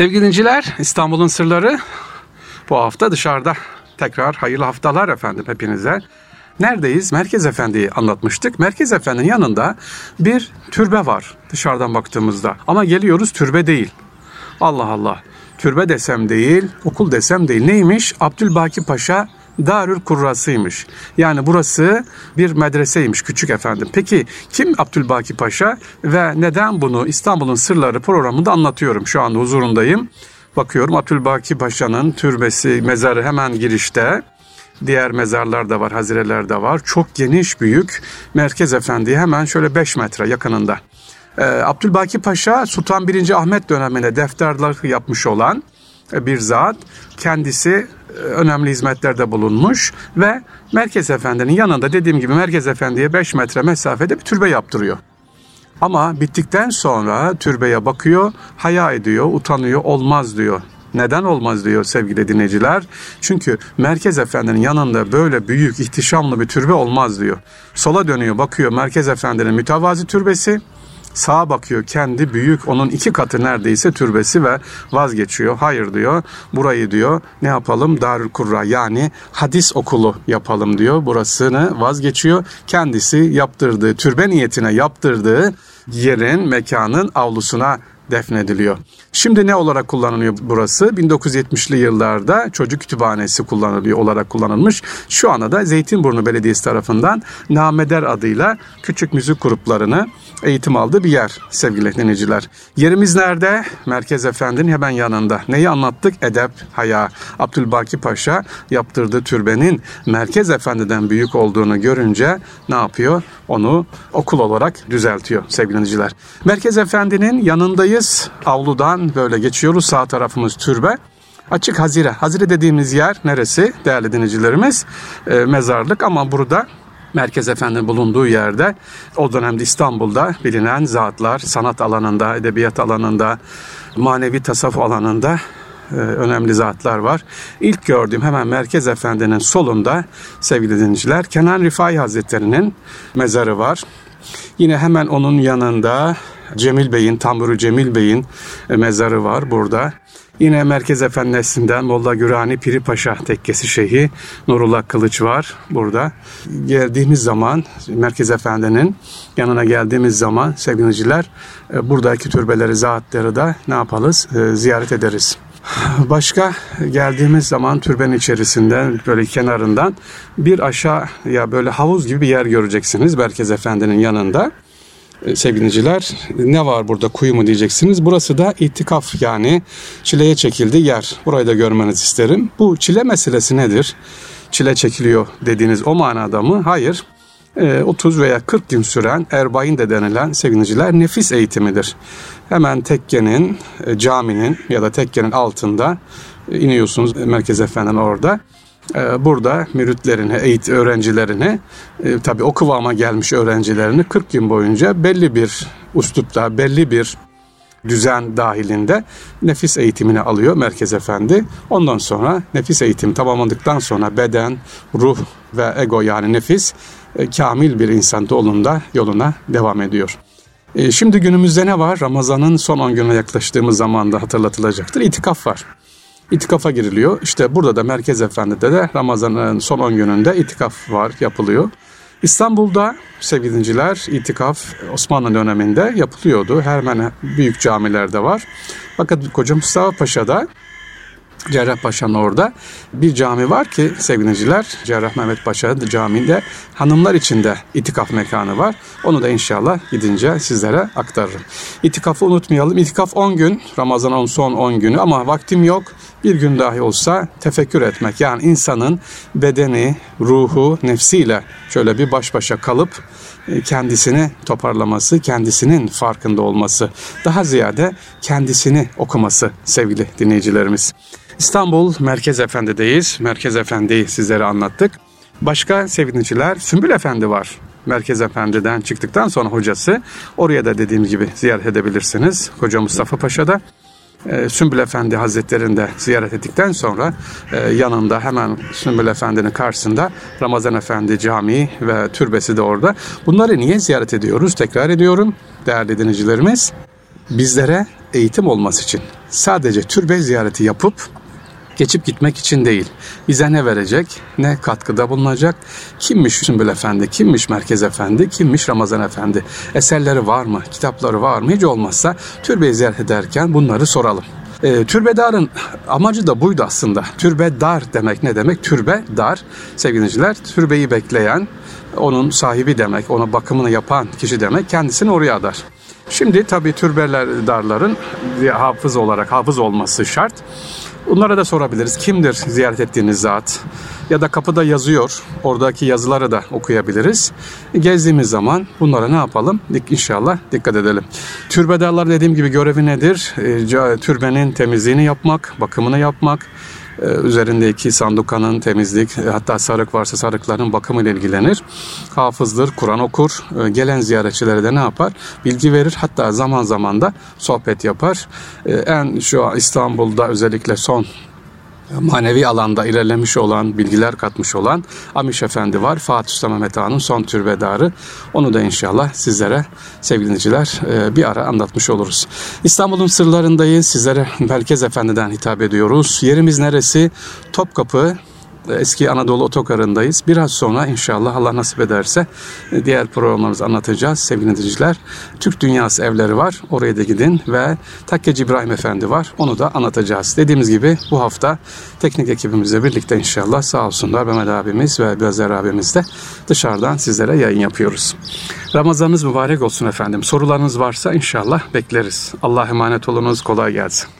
Sevgili dinciler, İstanbul'un sırları bu hafta dışarıda. Tekrar hayırlı haftalar efendim hepinize. Neredeyiz? Merkez Efendi'yi anlatmıştık. Merkez Efendi'nin yanında bir türbe var dışarıdan baktığımızda. Ama geliyoruz türbe değil. Allah Allah. Türbe desem değil, okul desem değil. Neymiş? Abdülbaki Paşa Darül Kurrası'ymış. Yani burası bir medreseymiş küçük efendim. Peki kim Abdülbaki Paşa ve neden bunu İstanbul'un Sırları programında anlatıyorum. Şu anda huzurundayım. Bakıyorum Abdülbaki Paşa'nın türbesi, mezarı hemen girişte. Diğer mezarlar da var, hazireler de var. Çok geniş, büyük. Merkez Efendi hemen şöyle 5 metre yakınında. Ee, Abdülbaki Paşa Sultan 1. Ahmet döneminde defterler yapmış olan bir zat. Kendisi önemli hizmetlerde bulunmuş ve Merkez Efendi'nin yanında dediğim gibi Merkez Efendi'ye 5 metre mesafede bir türbe yaptırıyor. Ama bittikten sonra türbeye bakıyor, haya ediyor, utanıyor, olmaz diyor. Neden olmaz diyor sevgili dinleyiciler? Çünkü Merkez Efendi'nin yanında böyle büyük, ihtişamlı bir türbe olmaz diyor. Sola dönüyor, bakıyor Merkez Efendi'nin mütevazi türbesi. Sağa bakıyor kendi büyük onun iki katı neredeyse türbesi ve vazgeçiyor. Hayır diyor burayı diyor ne yapalım Darül Kurra yani hadis okulu yapalım diyor. Burasını vazgeçiyor. Kendisi yaptırdığı türbe niyetine yaptırdığı yerin mekanın avlusuna defnediliyor. Şimdi ne olarak kullanılıyor burası? 1970'li yıllarda çocuk kütüphanesi kullanılıyor olarak kullanılmış. Şu anda da Zeytinburnu Belediyesi tarafından Nameder adıyla küçük müzik gruplarını eğitim aldığı bir yer sevgili dinleyiciler. Yerimiz nerede? Merkez Efendi'nin hemen yanında. Neyi anlattık? Edep, haya. Abdülbaki Paşa yaptırdığı türbenin Merkez Efendi'den büyük olduğunu görünce ne yapıyor? Onu okul olarak düzeltiyor sevgili dinleyiciler. Merkez Efendi'nin yanındayız. Avludan böyle geçiyoruz. Sağ tarafımız türbe. Açık hazire. Hazire dediğimiz yer neresi değerli dinleyicilerimiz? E, mezarlık ama burada Merkez Efendi bulunduğu yerde o dönemde İstanbul'da bilinen zatlar sanat alanında, edebiyat alanında, manevi tasavvuf alanında e, önemli zatlar var. İlk gördüğüm hemen Merkez Efendi'nin solunda sevgili dinleyiciler Kenan Rifai Hazretleri'nin mezarı var. Yine hemen onun yanında Cemil Bey'in, Tamburu Cemil Bey'in e, mezarı var burada. Yine Merkez Efendisi'nden Molla Gürani Piri Paşa Tekkesi Şeyhi Nurullah Kılıç var burada. Geldiğimiz zaman Merkez Efendi'nin yanına geldiğimiz zaman sevgiliciler e, buradaki türbeleri, zatları da ne yapalız? E, ziyaret ederiz. Başka geldiğimiz zaman türbenin içerisinden böyle kenarından bir aşağı ya böyle havuz gibi bir yer göreceksiniz Merkez Efendi'nin yanında. E, sevgiliciler ne var burada kuyu mu diyeceksiniz. Burası da itikaf yani çileye çekildi yer. Burayı da görmenizi isterim. Bu çile meselesi nedir? Çile çekiliyor dediğiniz o manada mı? Hayır. 30 e, veya 40 gün süren erbain de denilen sevgiliciler nefis eğitimidir. Hemen tekkenin, e, caminin ya da tekkenin altında iniyorsunuz Merkez Efendi'nin orada. Ee, burada müritlerini, eğit öğrencilerini, e, tabii o kıvama gelmiş öğrencilerini 40 gün boyunca belli bir üslupta, belli bir düzen dahilinde nefis eğitimini alıyor Merkez Efendi. Ondan sonra nefis eğitim tamamladıktan sonra beden, ruh ve ego yani nefis e, kamil bir insan yolunda yoluna devam ediyor. E, şimdi günümüzde ne var? Ramazan'ın son 10 gününe yaklaştığımız zamanda hatırlatılacaktır. İtikaf var itikafa giriliyor. İşte burada da Merkez Efendi'de de Ramazan'ın son 10 gününde itikaf var, yapılıyor. İstanbul'da sevgilinciler itikaf Osmanlı döneminde yapılıyordu. Hemen büyük camilerde var. Fakat Koca Mustafa Paşa'da Cerrahpaşa'nın orada bir cami var ki sevgiliciler Cerrah Mehmet Paşa Camii'nde hanımlar için de itikaf mekanı var. Onu da inşallah gidince sizlere aktarırım. İtikafı unutmayalım. İtikaf 10 gün. Ramazan'ın son 10 günü ama vaktim yok. Bir gün dahi olsa tefekkür etmek. Yani insanın bedeni, ruhu, nefsiyle şöyle bir baş başa kalıp e, kendisini toparlaması, kendisinin farkında olması, daha ziyade kendisini okuması sevgili dinleyicilerimiz. İstanbul Merkez Efendi'deyiz. Merkez Efendi'yi sizlere anlattık. Başka sevgiliciler Sümbül Efendi var. Merkez Efendi'den çıktıktan sonra hocası. Oraya da dediğim gibi ziyaret edebilirsiniz. Hoca Mustafa Paşa'da. E, Sümbül Efendi Hazretleri'ni de ziyaret ettikten sonra e, yanında hemen Sümbül Efendi'nin karşısında Ramazan Efendi Camii ve türbesi de orada. Bunları niye ziyaret ediyoruz? Tekrar ediyorum değerli dinleyicilerimiz. Bizlere eğitim olması için sadece türbe ziyareti yapıp geçip gitmek için değil. Bize ne verecek, ne katkıda bulunacak, kimmiş Sümbül Efendi, kimmiş Merkez Efendi, kimmiş Ramazan Efendi, eserleri var mı, kitapları var mı, hiç olmazsa türbeyi ziyaret ederken bunları soralım. E, türbedarın amacı da buydu aslında. Türbedar demek ne demek? Türbe dar. Sevgiliciler türbeyi bekleyen, onun sahibi demek, ona bakımını yapan kişi demek kendisini oraya adar. Şimdi tabii türbeler darların hafız olarak hafız olması şart. Bunlara da sorabiliriz. Kimdir ziyaret ettiğiniz zat? Ya da kapıda yazıyor. Oradaki yazıları da okuyabiliriz. Gezdiğimiz zaman bunlara ne yapalım? İnşallah dikkat edelim. Türbedarlar dediğim gibi görevi nedir? E, ca- Türbenin temizliğini yapmak, bakımını yapmak, üzerindeki sandukanın temizlik e, hatta sarık varsa sarıkların bakımıyla ilgilenir. Hafızdır, Kur'an okur. E, Gelen ziyaretçilere de ne yapar? Bilgi verir. Hatta zaman zaman da sohbet yapar. E, En şu an İstanbul'da özellikle son manevi alanda ilerlemiş olan, bilgiler katmış olan Amiş Efendi var. Fatih Sultan Mehmet Han'ın son türbedarı. Onu da inşallah sizlere sevgili dinleyiciler e, bir ara anlatmış oluruz. İstanbul'un sırlarındayız. Sizlere Merkez Efendi'den hitap ediyoruz. Yerimiz neresi? Topkapı Eski Anadolu Otogarı'ndayız. Biraz sonra inşallah Allah nasip ederse e, diğer programlarımızı anlatacağız sevgili dinleyiciler. Türk Dünyası evleri var. Oraya da gidin ve Takkeci İbrahim Efendi var. Onu da anlatacağız. Dediğimiz gibi bu hafta teknik ekibimizle birlikte inşallah sağ olsunlar Mehmet abimiz ve Bezer abimiz de dışarıdan sizlere yayın yapıyoruz. Ramazanınız mübarek olsun efendim. Sorularınız varsa inşallah bekleriz. Allah emanet olunuz. Kolay gelsin.